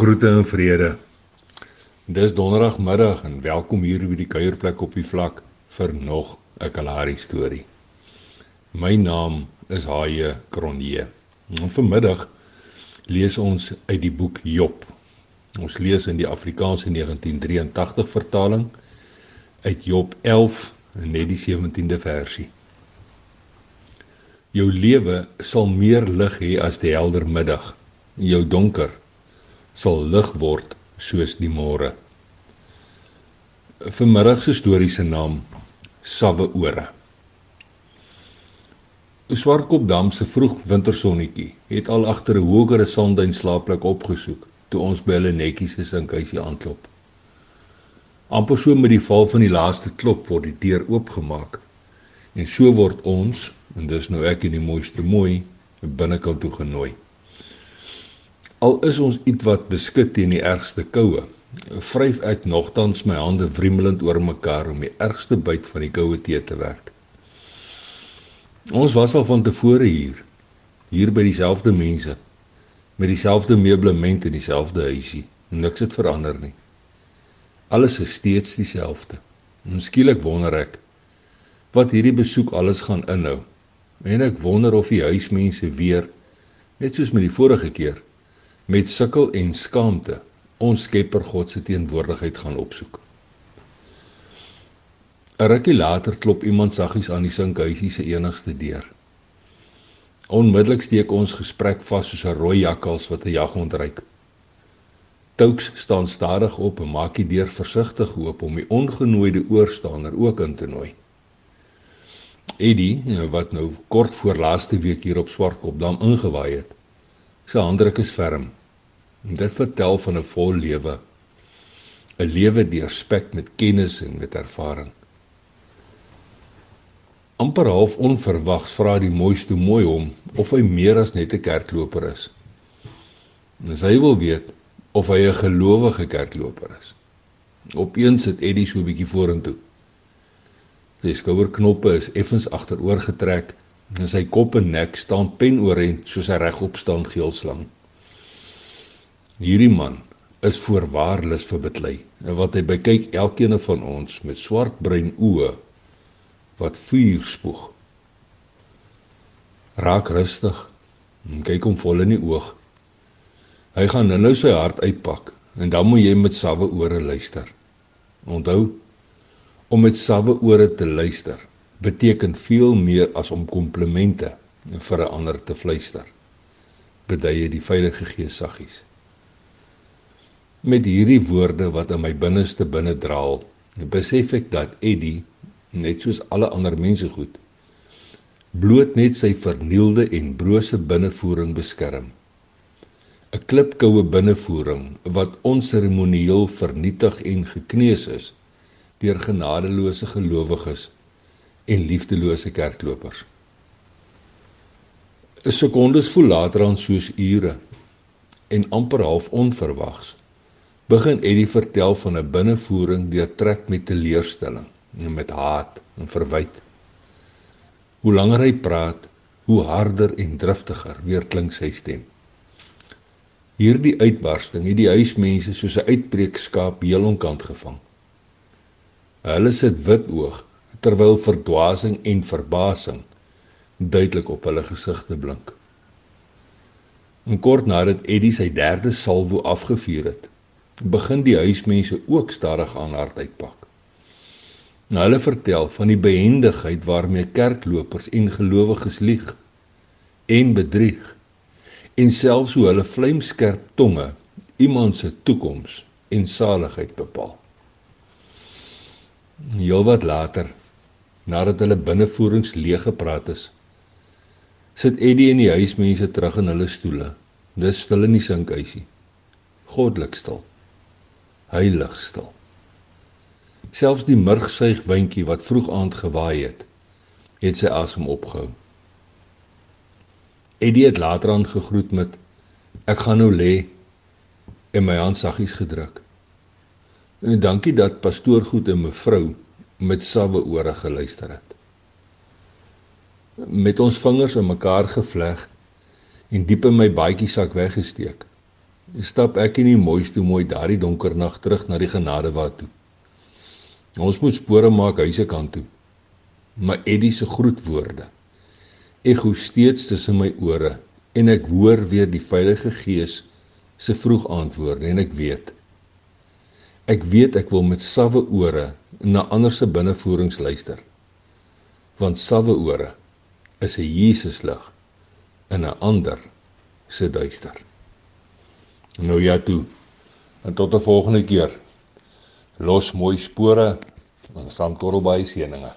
Groete en vrede. Dis donderdagmiddag en welkom hier by die kuierplek op die vlak vir nog 'n Kalahari storie. My naam is Haie Kronje. En vanmiddag lees ons uit die boek Job. Ons lees in die Afrikaanse 1983 vertaling uit Job 11 en net die 17de versie. Jou lewe sal meer lig hê as die helder middag. Jou donker sal lig word soos die môre. Vanmiddag se storie se naam Sawwe ore. 'n Swartkopdam se vroeg wintersonnetjie het al agter 'n hogere sandduin slaapplek opgesoek toe ons by hulle netjies se sinkhuisie aanklop. amper so met die val van die laaste klop word die deur oopgemaak en so word ons en dis nou ek en die mooiste mooi binnekant toe genooi. Al is ons ietwat beskik teen die ergste koue, vryf ek nogtans my hande wrimelend oor mekaar om die ergste byt van die koue te te werk. Ons was al van tevore hier, hier by dieselfde mense, met dieselfde meublement en dieselfde huisie. Niks het verander nie. Alles is steeds dieselfde. En skielik wonder ek wat hierdie besoek alles gaan inhou. En ek wonder of die huismense weer net soos met die vorige keer met sukkel en skaamte ons Skepper God se teenwoordigheid gaan opsoek. 'n Rukkie later klop iemand saggies aan die sinkhuisie se enigste deur. Onmiddellik steek ons gesprek vas soos 'n rooi jakkals wat 'n jaghond ryk. Touks staan stadig op en maak die deur versigtig oop om die ongenooide oorstaander ook in te nooi. Eddie, wat nou kort voor laaste week hier op Swartkopdam ingewaai het, sy handdruk is ferm En dit vertel van 'n vol lewe. 'n Lewe deurspek met kennis en met ervaring. amper half onverwags vra die mooiste mooi hom of hy meer as net 'n kerkloper is. En hy wil weet of hy 'n gelowige kerkloper is. Opeens sit Eddie so 'n bietjie vorentoe. Sy skouerknoppe is effens agteroor getrek en sy kop en nek staan penoorent soos 'n regop staan geelslang. Hierdie man is voorwaarlis vir beklei en wat hy bekyk elkeen van ons met swart bruin oë wat vuur spoeg. Raak rustig en kyk hom vol in die oog. Hy gaan nou-nou sy hart uitpak en dan moet jy met sawwe ore luister. Onthou om met sawwe ore te luister beteken veel meer as om komplimente vir 'n ander te fluister. Beduie die Heilige Gees saggies. Met hierdie woorde wat in my binneste binne draal, besef ek dat Eddie, net soos alle ander mense goed, bloot net sy vernielde en brose binnevoering beskerm. 'n Klipkoue binnevoering wat onseremonieel vernietig en gekneus is deur genadeloose gelowiges en liefdelose kerklopers. 'n Sekondes voel later aan soos ure en amper half onverwags begin Eddie vertel van 'n binnevoering deurtrek met teleurstelling en met haat en verwyd. Hoe langer hy praat, hoe harder en driftiger weer klink sy stem. Hierdie uitbarsting het die huismense soos 'n uitbreekskaap heel onkant gevang. Hulle sit wit oog terwyl verdwasing en verbasing duidelik op hulle gesigte blink. En kort nadat Eddie sy derde salvo afgevuur het, begin die huismense ook stadig aan hart uitpak. Nou hulle vertel van die behendigheid waarmee kerklopers en gelowiges lieg en bedrieg en selfs hoe hulle vlamskerp tonge iemand se toekoms en saligheid bepaal. Heelwat later, nadat hulle binnevoerings leeg gepraat is, sit Eddie en die huismense terug in hulle stoele. Dis stil in die sinkhuisie. Goddelik stil heilig stil. Selfs die murgsuig windjie wat vroeg aand gewaai het, het sy asem opgehou. Eddie het later aan gegroet met ek gaan nou lê en my hand saggies gedruk. En dankie dat pastoor goed en mevrou met sawwe ore geluister het. Met ons vingers in mekaar gevleg en diep in my baadjie sak weggesteek, stap ek in die mooiste mooi daardie donker nag terug na die genadewaad toe. Ons moet spore maak huise kant toe. Maar Eddie se groetwoorde ekho steeds tussen my ore en ek hoor weer die Heilige Gees se vroeg antwoorde en ek weet ek weet ek wil met sawwe ore na ander se binnevoerings luister. Want sawwe ore is 'n Jesuslig in 'n ander se duister. Nou ja toe. En tot 'n volgende keer. Los mooi spore en sandkorrel by seëninge.